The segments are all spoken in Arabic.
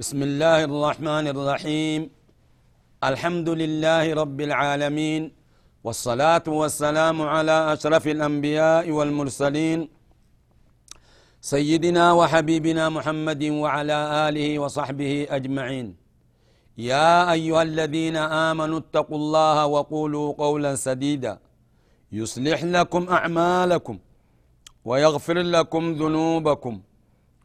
بسم الله الرحمن الرحيم الحمد لله رب العالمين والصلاة والسلام على أشرف الأنبياء والمرسلين سيدنا وحبيبنا محمد وعلى آله وصحبه أجمعين يا أيها الذين آمنوا اتقوا الله وقولوا قولا سديدا يصلح لكم أعمالكم ويغفر لكم ذنوبكم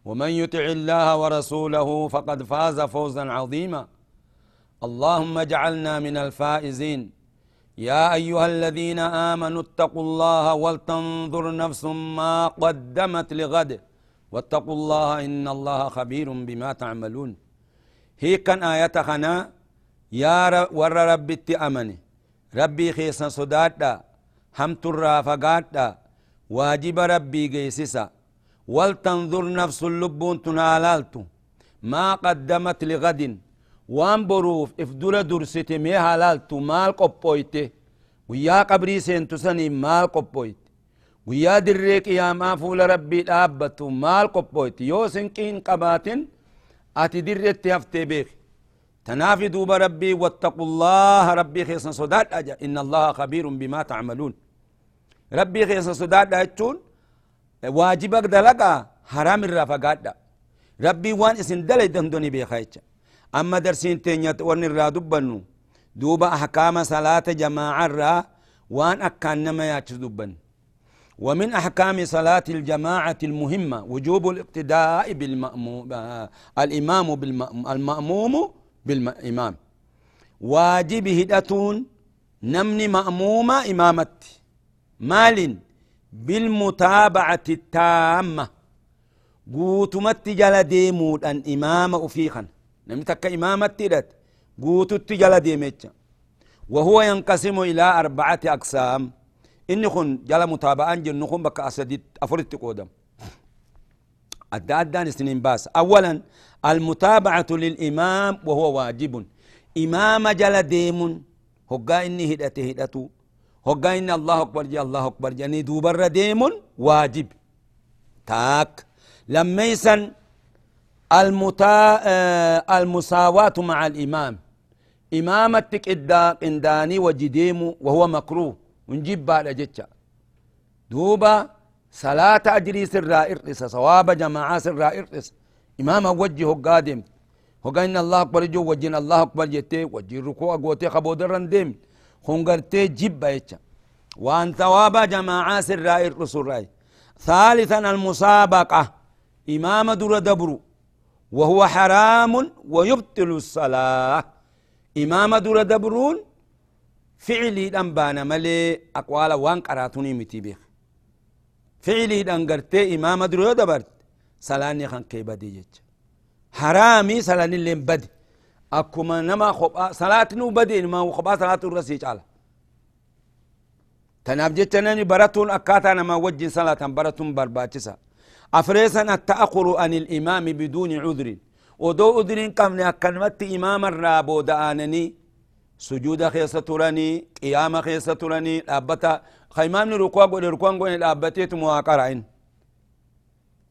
ومن يطع الله ورسوله فقد فاز فوزا عظيما. اللهم اجعلنا من الفائزين. يا أيها الذين آمنوا اتقوا الله ولتنظر نفس ما قدمت لغد. واتقوا الله إن الله خبير بما تعملون. هي كان آية خنا يا ور ربي أمني. ربي خيسا صدادا هم ترى فقادا واجب ربي قيسسا ولتنظر نفس اللبون تنالالتو ما قدمت لغد وان بروف افدول درست مي مال قبويته ويا قبري سنتو سني مال قبويت ويا دريك يا ما فول ربي دابتو مال قبويت يو سنكين قباتن. أتي دريت هفتي بيخ. تنافي دوب ربي واتقوا الله ربي خيسن صداد أجا. إن الله خبير بما تعملون. ربي خيسن صداد أجتون. واجبك دلقا حرام الرافقات ربي وان اسن دلي دندوني بيخايتش. أما درسين تينيت ورن الرادبنو دوبا أحكام صلاة جماعة را وان أكان نما ياتش ومن أحكام صلاة الجماعة المهمة وجوب الاقتداء بالمأموم الإمام بالمأموم المأموم بالإمام واجب هدأتون نمني مأمومة إمامت. مال بالمتابعة التامة. قوتمت جل ديمود أن إمام أفيخا نمتك إمامة تدت قوتت جل ديميتش. وهو ينقسم إلى أربعة أقسام. إن خن جل متابعة جن خن بك أسدت أفرت قدم أدى أدى سنين باس. أولا المتابعة للإمام وهو واجب. إمام جل ديمون هقا إني هدته هدته هقا إن الله أكبر جي الله أكبر جاني دوبر ديمون واجب تاك لما يسن المتا المساواة مع الإمام إمامتك إدا إنداني وجديمو وهو مكروه ونجيب بعد جتشا دوبا صلاة أجري سر إرقص صواب جماعة سر إرقص إمام وجه قادم إن الله أكبر جو وجين الله أكبر جتي وجي ركوع قوتي خبودرن ديم جيب يتشا وأن ثواب جماعة سر إرقص الرأي ثالثا المسابقة إمام در دبر وهو حرام ويبطل الصلاة إمام در دبرون فعلي دنبانا ملي أقوال وان قراتوني متي فعلي دنگرتي إمام در دبرت. سلاني خان كي بدي جيج حرامي سلاني اللي بدي أكما نما خبأ صلاة نو بدي ما خبأ صلاة الرسي على. تناب جتناني براتون أكاتا نما وجه صلاة براتون برباتسا. أفريسا التأخر عن الإمام بدون عذر. ودو عذر قمنا أكنمت إمام الرابو دآنني. سجود خيسة تراني قيام خيسة تراني لابتا. خيمام ركوع قول ركوع قول لابتيت مواقرين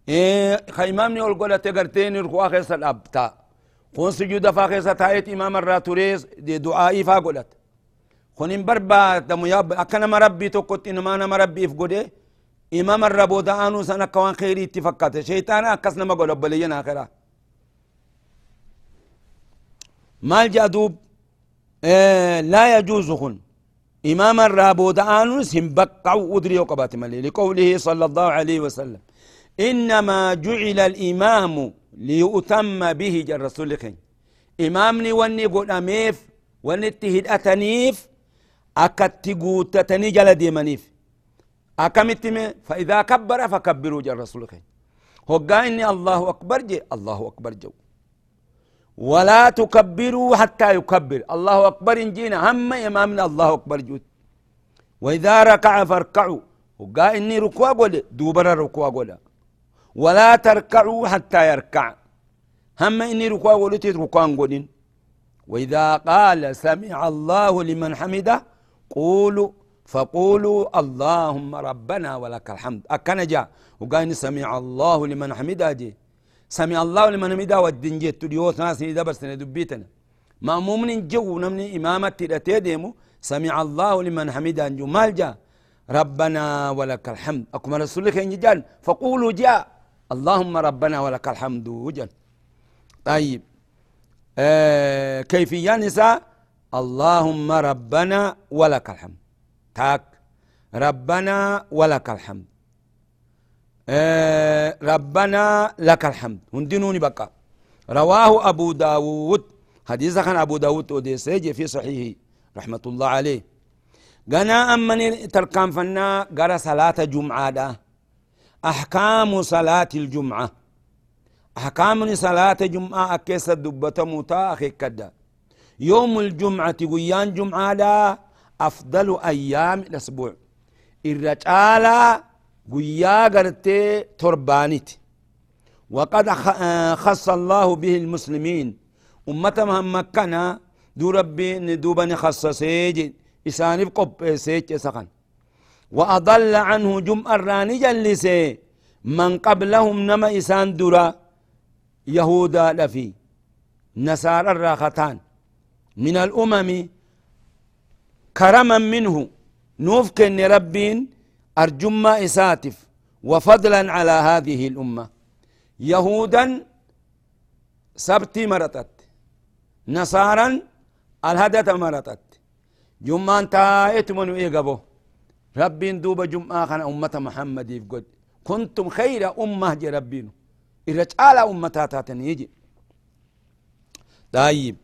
إيه خيمام نقول قول تقرتين ركوع خيسة لابتا. خون سجود فا خيسة تايت إمام الراتوريس دي دعائي فا قولت خونين بربا دمو ياب أكنا مربي تقوت إنما أنا مربي إفقودي إمام الربو دعانو سنة كوان خيري اتفقات شيطانا أكسنا ما قول بليين آخرا مال جادوب إيه لا يجوز خن إمام الرابو دعانو سنبقع ودري وقبات ملي لقوله صلى الله عليه وسلم إنما جعل الإمام ليؤتم به جر رسول خين إمامني وني قول أميف وني اتهد أتنيف أكت قوتتني جل ديمنيف. أكمتمي فإذا كبر فكبروا جل رسولك هو إني الله أكبر جي الله أكبر جو. ولا تكبروا حتى يكبر. الله أكبر جينا هم إمامنا الله أكبر جود وإذا ركع فاركعوا. وقا إني ركوع قول دوبر ركوع قول ولا تركعوا حتى يركع. هم إني ركوع قول ركوع قولين وإذا قال سمع الله لمن حمده قولوا فقولوا اللهم ربنا ولك الحمد. أكن جاء وقال سمع الله لمن حمده جي. سمع الله لمن حمده والدين جيت ديوت ناس سنة دبيتنا مأموم جو نمني إمامة تدمو سمع الله لمن حمده جو مال جاء ربنا ولك الحمد. أكمل رسولك إن جان. فقولوا جاء اللهم ربنا ولك الحمد وجل. طيب آه كيفية نساء؟ اللهم ربنا ولك الحمد. تاك. ربنا ولك الحمد. آه ربنا لك الحمد. هندنوني بقى. رواه أبو داود. حديث كان أبو داود وديسيجي في صحيحه رحمة الله عليه. قنا أمني تركان فنا قرى صلاة جمعة دا أحكام صلاة الجمعة. أحكام صلاة جمعة أكيس الدبة موتا أخي كدا يوم الجمعة قيان جمعة دا أفضل أيام الأسبوع. الرجال قيا قرتي تربانيت وقد خص الله به المسلمين. أمة مكنا دو ربي ندوبني خصصيج إساني بقب سيج سخن. وأضل عنه جمع الراني جلسي من قبلهم نما إسان درا يهودا لفي. نصارى الراختان. من الأمم كرما منه. نوفك ربين أرجما إساتف. وفضلا على هذه الأمة. يهودا سبتي مرتت. نصارا الهدت مرتت. جمان تايت من إيقبو ربين دوب جمعة خان أمة محمد يفقد. كنتم خير أمة جي ربين إرجال أمتاتاتن يجي. طيب.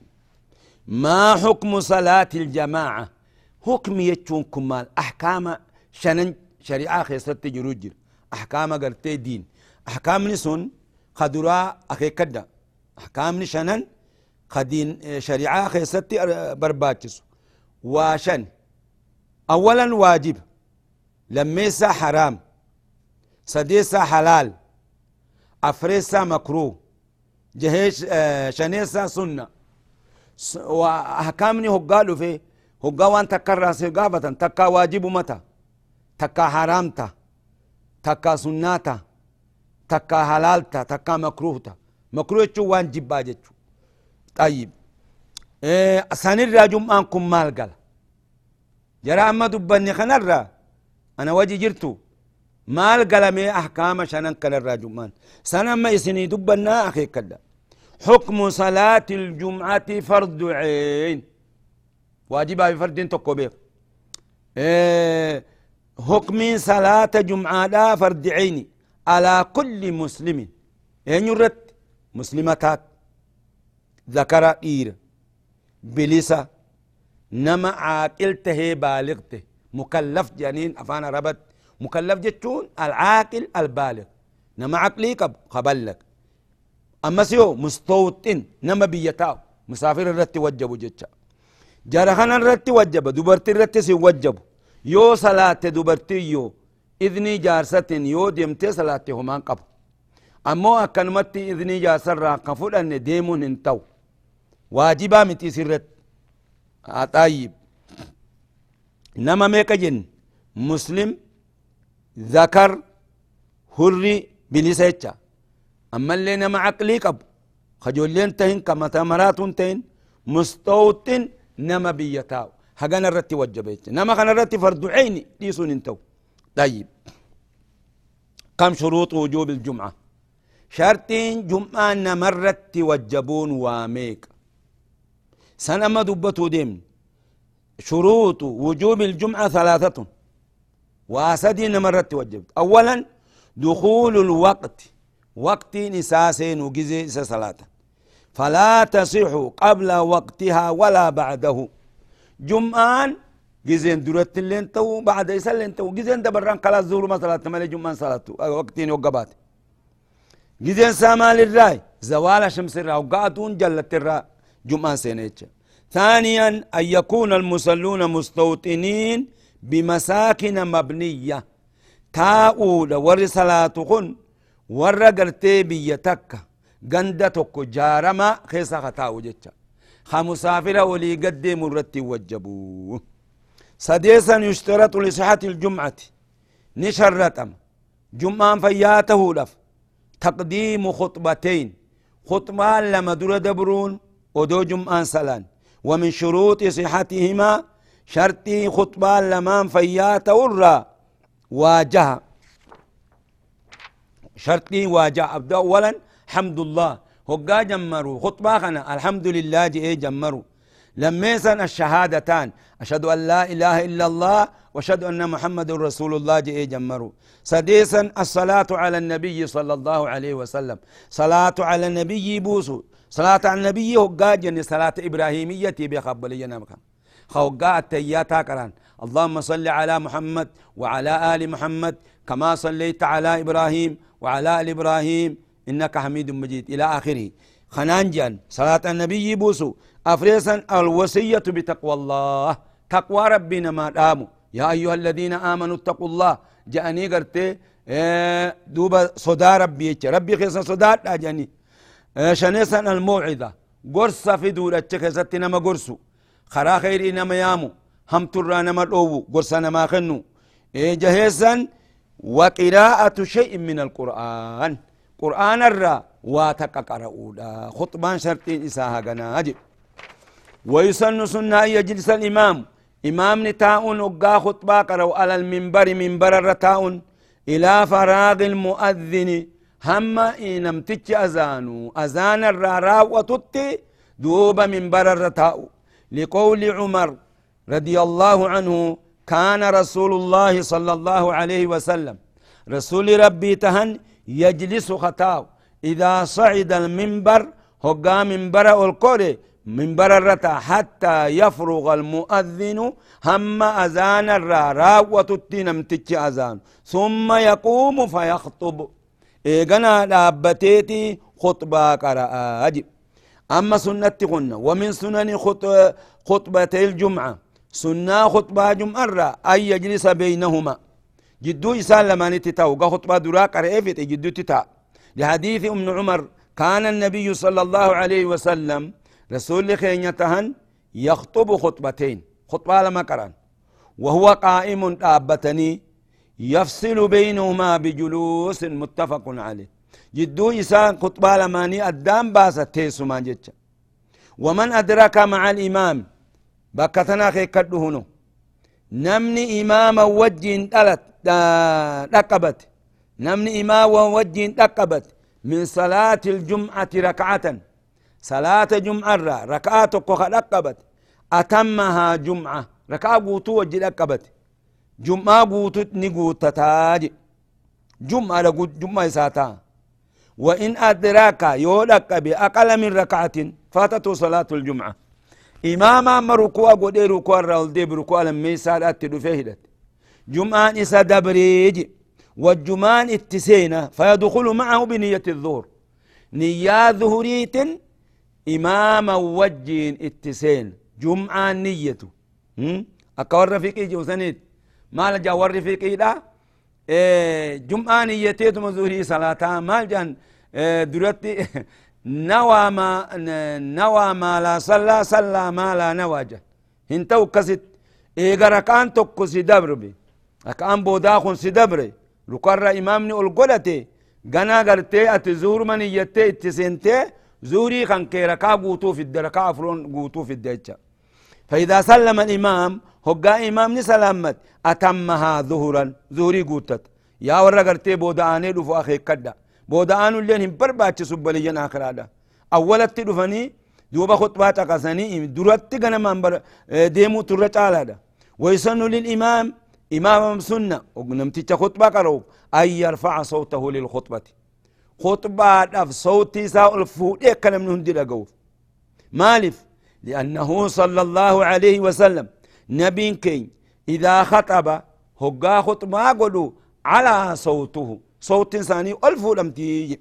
ما حكم صلاة الجماعة؟ حكم يجون كمال. أحكام شنن شريعة خيست جروجر أحكام قرتي دين. أحكام نسون خدرا أخي كدا. أحكام شنن خدين شريعة خيست برباتس وشن أولا واجب. لميسا حرام سديسا حلال أفريسا مكروه جهيش شنيسا سنة. وأحكامني هقالوا في هقا وان تكرر سيقابة تكا واجب متى تكا حرامتا تكا سناتا تكا حلالتا تكا مكروهتا مكروه وان جبا جتشو طيب إيه سنرى جمعان مال قال جرى أما دبني خنرى أنا وجي جرتو. مال قال مي أحكام شنن كنرى جمعان سنة ما يسني دبنا أخي كدا حكم صلاة الجمعة فرض عين. واجبها بفرد تكو بيك. إيه حكم صلاة جمعة لا فرد عيني على كل مسلم. يعني يرد مسلمتات. ذكر إير. بلسة نما عاقلته بالغته. مكلف جنين أفانا ربط مكلف جتون العاقل البالغ. نما عقلي قبلك. أما سيو مستوطن نما بيتاو. مسافر الرت وجبو جتشا. جرى خنا الرت وجب دبرتي الرت سي وجب يو صلاة دبرتي يو. إذني جارست يو ديمتي صلاة هما قبو. أمو أكنمتي إذني جارسر راقفل أن ديمون انتو. واجبا متي سرت. طيب نما ميكا جن مسلم ذكر هري بلسيتشا أما اللي نما عقلي قب خجولين تهين كما تمرات تهين مستوطن نما بيتاو هجانا الرتي وجبيت نما خنا الرتي فرد عيني انتو طيب كم شروط وجوب الجمعة شرطين جمعة نمرت وجبون واميك سنة ما دبتو ديم شروط وجوب الجمعة ثلاثة. واسدي نمرت وجبت. أولا دخول الوقت. وقت نساسين وجزي صلاة فلا تصح قبل وقتها ولا بعده. جمعان جزين درت اللين تو بعد يسلين تو. جزين دبران كلا زور ما صلاة مالي جمعة صلاة. وقتين وقبات جزين سامال الراي زوال شمس الراي. وقاتون جلت الراي. جمعة سنة ثانيا أن يكون المصلون مستوطنين بمساكن مبنية. تاؤول ور صلاة خن ور قرتي بيتك قندتك جارما خيسا خطاو جتشا خمسافر ولي قدي مرتي وجبوه سديسا يشترط لصحة الجمعة. نشرتم. جمعة فياته لف. تقديم خطبتين. خطبة لما در دبرون ودو جمعة سلان. ومن شروط صحتهما شرطي خطبة لما فياته الرا واجه. شرطي واجه. أبدأ أولا حمد الله هقا جمروا. خطبة خنا. الحمد لله جئ جمروا. لميسا الشهادتان. أشهد أن لا إله إلا الله وأشهد أن محمد رسول الله جئ جمروا. سديسا الصلاة على النبي صلى الله عليه وسلم. صلاة على النبي بوسو. صلاة على النبي هقا جن صلاة إبراهيمية بخبلي نمكا خوقا التياتا كران اللهم صل على محمد وعلى آل محمد كما صليت على إبراهيم وعلى آل إبراهيم إنك حميد مجيد. إلى آخره. خنانجا صلاة النبي بوسو. أفريسا الوصية بتقوى الله. تقوى ربنا ما داموا. يا أيها الذين آمنوا اتقوا الله. جاني قرتي آه دوبا صدا ربي. ربي خيسا صدا جاني. شنيسا الموعظة قرصة في دولة كيست نما قرصو خرا خير نما يامو هم ترى نما الأوو قرصة نما خنو جهيسا وقراءة شيء من القرآن قرآن الرا واتقرؤودا خطبان شرطين إساها قناجب ويسن سنة يجلس الإمام إمام نتاؤن أقا خطبا قرأوا على المنبر منبر الرتاؤن إلى فراغ المؤذن هم إنم تج أزانو أزان الرارا وتتي دوب منبر الرتاء لقول عمر رضي الله عنه كان رسول الله صلى الله عليه وسلم رسول ربي تهن يجلس خطاو إذا صعد المنبر هقا منبر القري منبر الرتا حتى يفرغ المؤذن هم أذان الرا وتتنم تتش أذان ثم يقوم فيخطب إيغنا دابتيتي خطبة قرأ أجب أما سنة قلنا ومن سنن خطبتي الجمعة سنة خطبة جمعة أن يجلس بينهما جدو إسان لما نتتاو خطبة درا قرأ جدو تتا لحديث أم عمر كان النبي صلى الله عليه وسلم رسول خينيتهن يخطب خطبتين خطبة لما قران وهو قائم آبتني يفصل بينهما بجلوس متفق عليه. جدو إسان خطبة لماني أدام باسة تيسو ما جتش ومن أدرك مع الإمام بكتنا خي كدهنو نمني إماما وجين دلت دقبت نمني إماما وجين دقبت من صلاة الجمعة ركعة صلاة جمعة ركعة كوخ دقبت أتمها جمعة. ركعة قوتو وجي دقبت جمعة قوتو نقوت تتاج جمعة لقوت جمعة ساتا وإن أدراك يولك بأقل من ركعة فاتته صلاة الجمعة إماما ما ركوع قد ركوع الرول دي بركوع لما يسال أتدو فهدت جمعة إسا دبريج والجمان اتسينا فيدخل معه بنية الظهر نيا ظهريت إماما وجين اتسين جمعة نيته أكور رفيقي جوسنيت مال جاور رفيقي لا إيه جمعة نيته مزوري صلاة مال جان إيه درتي نوى ما نوى ما لا صلى صلى ما لا نواجه هنتو كست إيه ركان تكو سيدبر بي أكان بوداخن سيدبري لقرر إمامني القلتي غنا غرتي أتزور من يتي اتسنتي زوري خان كيركا قوتو في الدركا أفرون قوتو في الدجا فإذا سلم الإمام هقا إمام سلامت أتمها ظهرا ظهري قوتت يا ورا غرتي بوداني دفو أخي كدا بودان اللين هم برباتش سبليا آخر هذا أولت دفني دوبا خطبات قسني درت غنا منبر ديمو ترچ على ويسن للإمام إمام سنة ونمتي خطبة قرو أن يرفع صوته للخطبة خطبة دف صوتي ساء الفوت كلام نهندي مالف لأنه صلى الله عليه وسلم نبين كين. إذا خطب هقا خطبا قلو على صوته. صوت ثاني ألف لم تيجي.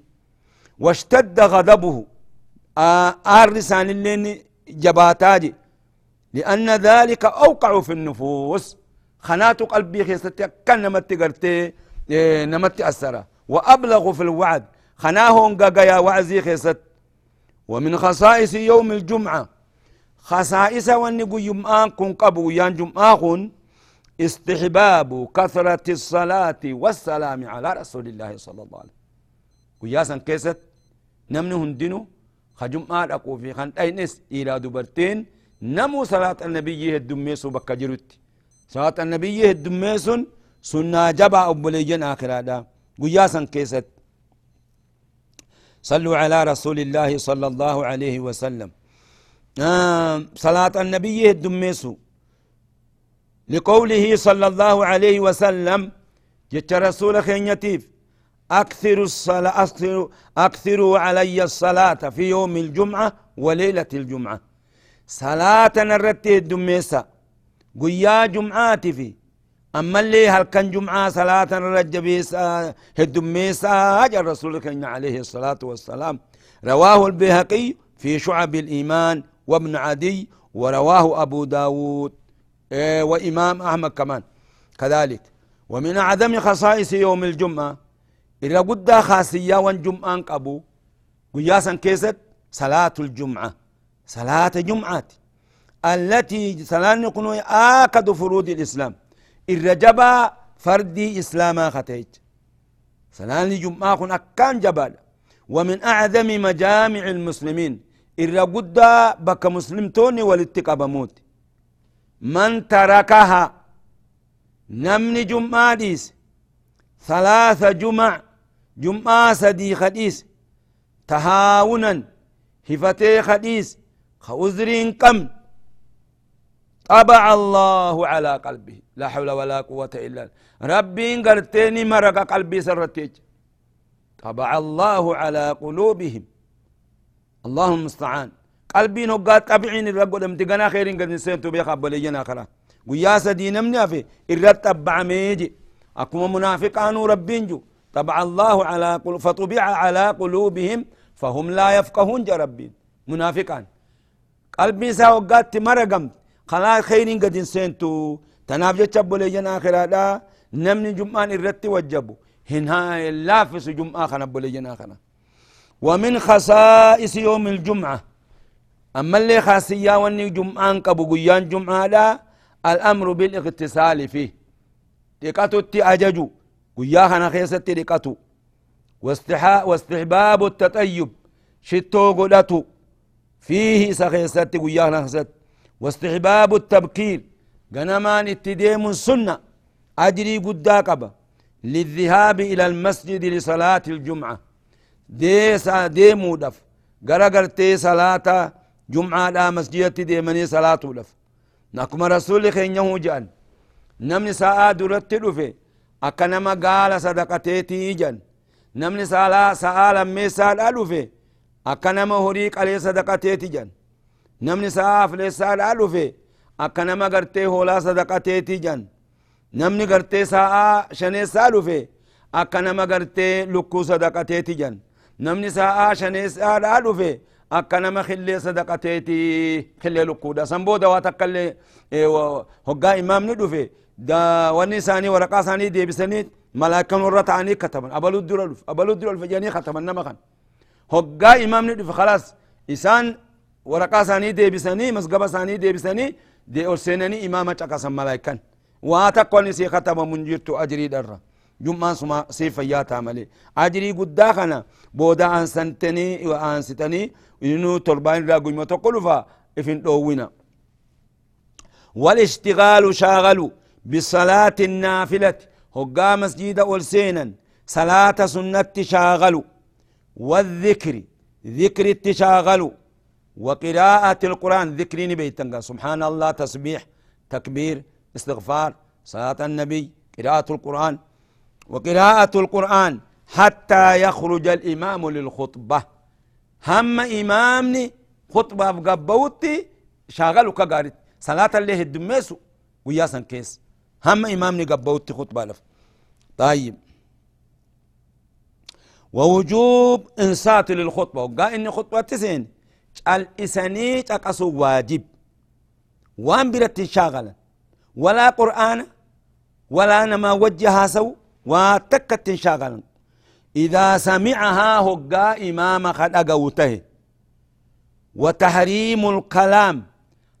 واشتد غضبه. آر لسان اللين جباتاجي لأن ذلك أوقع في النفوس. خنات قلبي خيستي كان نمت قرتي إيه، نمت أسرة وأبلغ في الوعد. خناهم قاقيا وعزي خيست. ومن خصائص يوم الجمعة. خصائص ونقو يمآن كن قبو يان جمعة استحباب كثرة الصلاة والسلام على رسول الله صلى الله عليه وسلم. وياسا كيست نمنه هندنو خجمعة أقو في خان أينس إلى دبرتين نمو صلاة النبي الدميسو بكا جرت صلاة النبي الدميسو سنة جبا أبوليجن آخر هذا. قياسا كيست صلوا على رسول الله صلى الله عليه وسلم. آه صلاة النبي الدميسو. لقوله صلى الله عليه وسلم جت رسول خينيتيف أكثر الصلاة أكثر أكثروا علي الصلاة في يوم الجمعة وليلة الجمعة. صلاة نرتي الدميسة. قيا جمعات في. أما اللي هل كان جمعة صلاة الرجبيسة الدميسة أجر رسول كان عليه الصلاة والسلام. رواه البيهقي في شعب الإيمان وابن عدي ورواه أبو داود. إيه وإمام أحمد كمان. كذلك. ومن أعظم خصائص يوم الجمعة إذا قد خاصية والجمعة قبو قياسا كيست صلاة الجمعة. صلاة جمعة التي صلاة نكون آكد فروض الإسلام. الرجبة فردي إسلاما ختيت صلاة الجمعة كن أكان جبال. ومن أعظم مجامع المسلمين إذا قد بك مسلمتوني والاتقاب موت من تركها نمني جمعة ديس ثلاث جمع جمعة سدي خديس تهاونا هفتي خديس خوزرين قم طبع الله على قلبه لا حول ولا قوة إلا ربي قرتيني مرق قلبي سرتيج طبع الله على قلوبهم اللهم المستعان. قلبي نقات طبعين الرقود امتقنا خيرين قد نسيتو بيخا بلينا خلا. ويا سدي نمني أفي. إرد تبع ميجي. أكما منافقان ربين جو. طبع الله على قل فطبع على قلوبهم فهم لا يفقهون جربين منافقان. قلبي سا وقات مرقم خلا خيرين قد نسيتو. تناف جتشبو لينا آخرا نمني جمعان إردت وجبو هنها اللافس جمعة خنبو لينا آخرا ومن خصائص يوم الجمعة. أما اللي خاصية واني قبو قيان جمعة لا الأمر بالاغتسال فيه. دقاتو تي أججو. قيا خنا خيست دقاتو واستحباب التطيب. شتو قلتو. فيه سخيست قيا خنا خيست. واستحباب التبكير. غنمان اتديم سنة أجري قبا للذهاب إلى المسجد لصلاة الجمعة. ديسا ديمو دف غرغر تي صلاة جمعة لا مسجد ديمني صلاة دف نكما رسول خينيه جان۔ نمني ساعة درت دفه أكنما قال صدقتيتي جن نمني سالا ساعة لمي ساعة دفه أكنما هريق عليه صدقتيتي جن نمني ساعة فلي ساعة دفه أكنما قرتي هولا صدقتيتي جن نمني قرتي ساعة شني ساعة دفه أكنما قرتي لكو صدقتيتي جن نمني ساعة شني ساعة دفه أكنما خلي صدقتيتي. خلي لكو دا سنبو دواتك اللي هقا إمام ندفه دا وني ساني ورقا ساني دي بسني ملاكا ورة تعني كتبا أبلو الدر الف أبلو الدر الف جاني ختما نما خان. هقا إمام ندفه خلاص. إسان ورقا ساني دي بسني مسقبا ساني دي بسني دي أرسنني إمامة چقاسا ملاكا واتقوني سي ختما جمعة سما سيف ياتا ملي أجري قد داخنا بودا أنسنتني وأنستني إنو تربين را قيمة تقلفا إفن دوونا والاشتغال شاغلوا بالصلاة النافلة. هقا مسجد والسينا صلاة سنة شاغلوا والذكر. ذكر التشاغلوا وقراءة القرآن. ذكرين بيتنقى سبحان الله. تسبيح. تكبير. استغفار. صلاة النبي. قراءة القرآن. وقراءة القرآن حتى يخرج الإمام للخطبة. هم إمامني خطبة قبوتي شاغلوا كقارت. صلاة اللي الدميسو وياسن كيس هم إمامني قبوت خطبة لف. طيب. ووجوب إنسات للخطبة. وقال إني خطبة تسين. الإساني تقصوا واجب. وان برت شاغلا ولا قرآن ولا نما وجهها سو. وتكت شاغلا إذا سمعها هقا إمام قد أقوته وتحريم الكلام.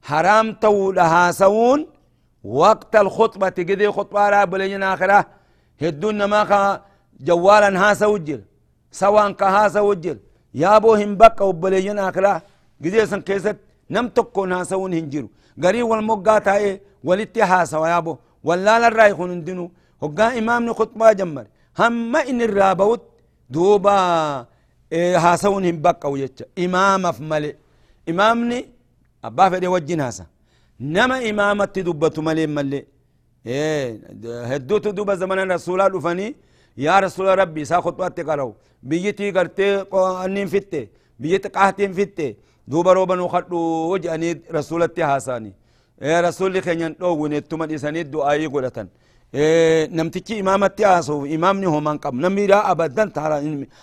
حرام لها سون. وقت الخطبة كذي خطبة راب لجنا آخرة. هدون ما جوالا ها سوجل. سواء كها سوجل. يا ابو هم بقى وبلجنا آخرة. كذي سن كيست. نم تكون ها سون هنجرو. غري والمقات هاي ولتي ها سوا يا ابو ولا لا راي خون دينو هقا امام خطبة جمر هم ان الرابوت دوبا إيه ها سون هم بقى ويتش امام افملي امامني أبا فدي وجين هاسا نما إمامة دبتو ملي ملي إيه هدوت دوبا زمن الرسول الفني يا رسول ربي سا خطوات تقرأو بيتي قرتي أنين فتة بيتي قاهتين فتة دوبا روبا نخطو وجأني رسول هاساني إيه رسول خيان دو ونتما إساني دعائي قلتن إيه نمتكي إمامة هاسو إمامني هم انقم نميرا أبدا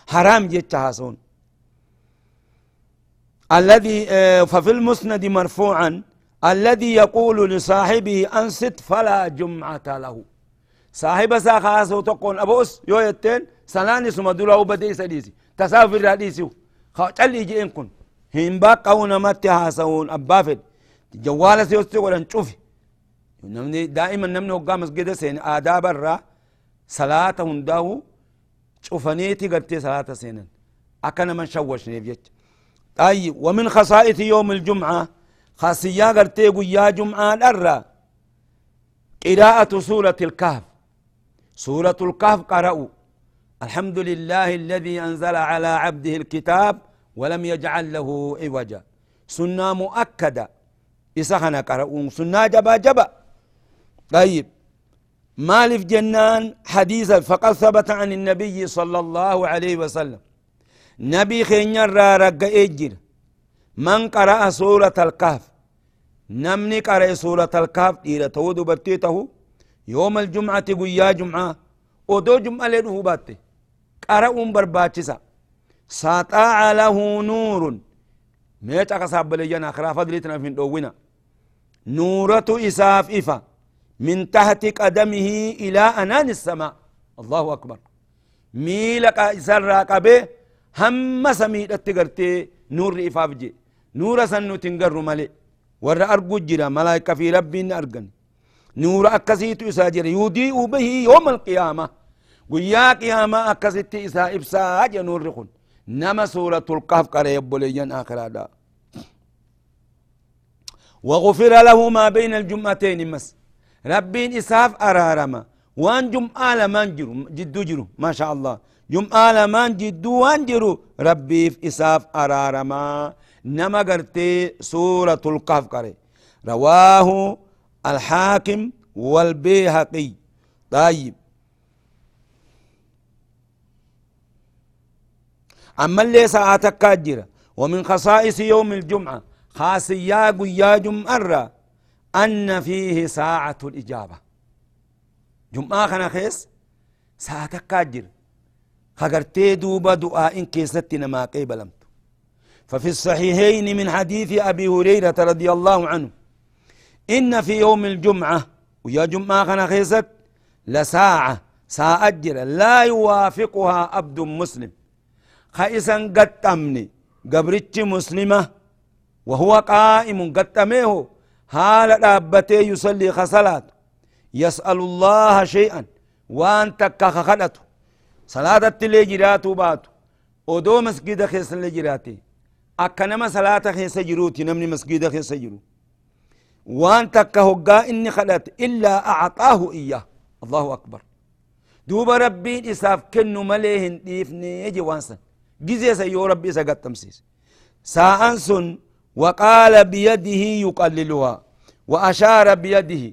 حرام جيتش هاسون الذي آه، ففي المسند مرفوعا الذي يقول لصاحبه أنصت فلا جمعة له صاحب ساخاس وتقول أبوس يو يتين سلاني سما دولا بدي سديسي تسافر راديسي خاطل يجي إنكن هم باقونا متى هاسون أبافد جوال سيوستي ولا نشوفي نمني دائما نمني وقام مسجد سين آداب الرا صلاة هنداو شوفنيتي قلتي صلاة سينن. أكنا من شوش نيفيت. طيب ومن خصائص يوم الجمعة خاصية قرتي يا جمعة الأرى قراءة سورة الكهف. سورة الكهف قرأوا. الحمد لله الذي أنزل على عبده الكتاب ولم يجعل له عوجا. سنة مؤكدة. إسخنا قرأوا. سنة جبا جبا. طيب. مالف جنان حديثا فقد ثبت عن النبي صلى الله عليه وسلم. نبي خينيا را رقا اجر. من قرأ سورة الكهف؟ نمني قرأ سورة الكهف. إلى تود برتيته يوم الجمعة قيا جمعة. ودو جمعة لنه باتي. قرأ برباتشسا. ساطع له نور. ميت أقصاب بليجانا أخرى فضلتنا في دوونا نورة إساف إفا. من تحت قدمه إلى أنان السماء. الله أكبر. ميلك سرى قبه هم سميد التقرتي نور إفافجي نور سنو تنقر مالي ورى أرقو جرى ملايك في ربي أرقن. نور أكسيت إساجر يودي به يوم القيامة. ويا قيامة أكسيت إسا إبساج نور رخون. نما سورة القهف قرية بوليان آخر هذا. وغفر له ما بين الجمعتين مسك ربين إساف أرارما. وان جمعة لمن جرو جدو جرو ما شاء الله. جمعة لمان جدو وانجرو ربي في إساف أرارما. نما سورة القهف قري رواه الحاكم والبيهقي. طيب. أما اللي ساعتك كاجرة. ومن خصائص يوم الجمعة. خاصيا قيا جمعة أن فيه ساعة الإجابة. جمعة خنا خيس ساعتك كاجرة خغرتي دوبا دعاء كيست ما قيبلمت ففي الصحيحين من حديث أبي هريرة رضي الله عنه إن في يوم الجمعة ويا جمعة خنا خيست لساعة ساعة أجر لا يوافقها عبد مسلم. خائسا قد أمني قبرتش مسلمة وهو قائم قد أميه حال دابته يصلي خصلات. يسأل الله شيئا. وان تكا صلاة اللي جراتو باتو. ودو مسجد خيس اللي جراتي أكنما صلاة خيس جروتي نمني مسجد خيس جرو. وان تكا إني خلت إلا أعطاه إياه. الله أكبر. دوب ربي إساف كنو مليهن ديفني يجي وانسن. جزي سيو ربي سقط تمسيس ساءنسن وقال بيده يقللها وأشار بيده.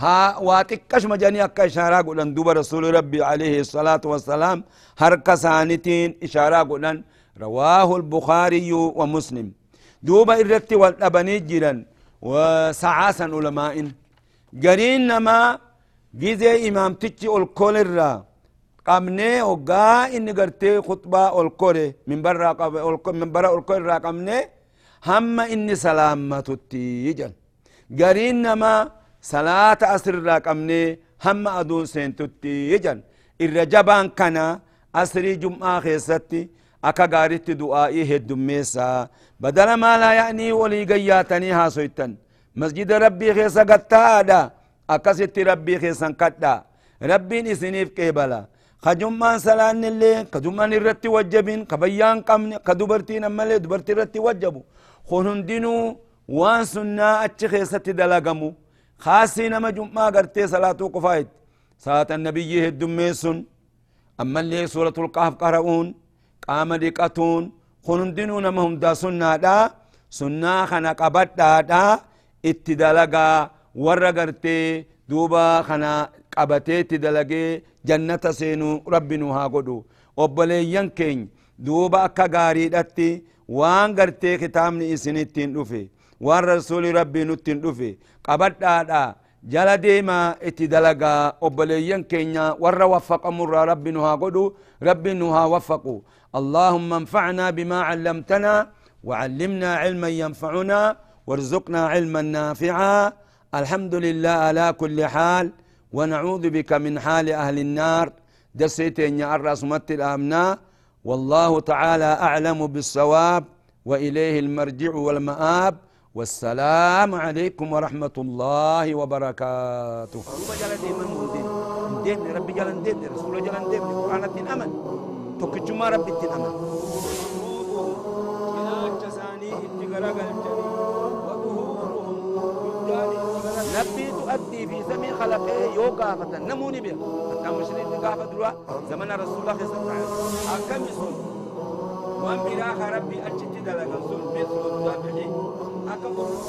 ها واتكش مجاني أكا إشارة قلن دوب رسول ربي عليه الصلاة والسلام هركا سانتين إشارة قلن رواه البخاري ومسلم. دوب إرتي والأبني جيران وسعاسا علماء. قرين نما جزي إمام تجي الكل الرا. قمني وقا إني قرتي خطبة الكل من برا من برا الكل الرا قمني. هم إني سلامة تيجن قرين نما صلاة أسر الرا قمني هم أدون سنتتي يجن الرجبان كان أسري جمعة خيستي أكا غارت دعائي هدوميسا بدل ما لا يعني ولي قياتني هاسويتن مسجد ربي خيسا قطادا أكست ربي خيسا قطا ربي نسنيف كيبلا خجمان سلان اللي خجمان الرتي وجبين خبيان قمني خدبرتي نمالي دبرتي الرتي وجبو خونن دينو وان سنة أتش خيسة دلقمو خاصي نما جمعة قرتي صلاة قفايت صلاة النبي هدوميسون أما اللي سورة القهف قرؤون قام دقتون خنندنو نما هم دا سنة دا سنة خنا قبت دا دا اتدلقا ورقرتي دوبا خنا قبتي اتدلقي جنة سينو ربنا ها قدو obboleeyyan keeny duuba akka gaariidhatti gartee kitaabni isinittiin dhufe waan rasuuli rabbii nuttiin dhufe qabadhaadha jala deema itti dalagaa obboleeyyan keenya warra waffaqamurraa rabbi nu haa godhu rabbi nu haa waffaqu اللهم انفعنا بما علمتنا وعلمنا علما ينفعنا وارزقنا علما نافعا الحمد لله على كل حال ونعوذ بك من حال أهل النار درسيتين يا الرأس الآمنا والله تعالى أعلم بالصواب وإليه المرجع والمآب والسلام عليكم ورحمة الله وبركاته ربي جلن دين رسول جلن دين قرآن الدين أمن توكجما ربي الدين أمن نبي تؤدي في زمن خلقه يو قافة نموني بيه حتى مشرين قافة دروا زمن رسول الله صلى الله عليه وسلم. أكم يسون؟ وان براخ ربي أجد لك سون بيسون. تابعي أكم الله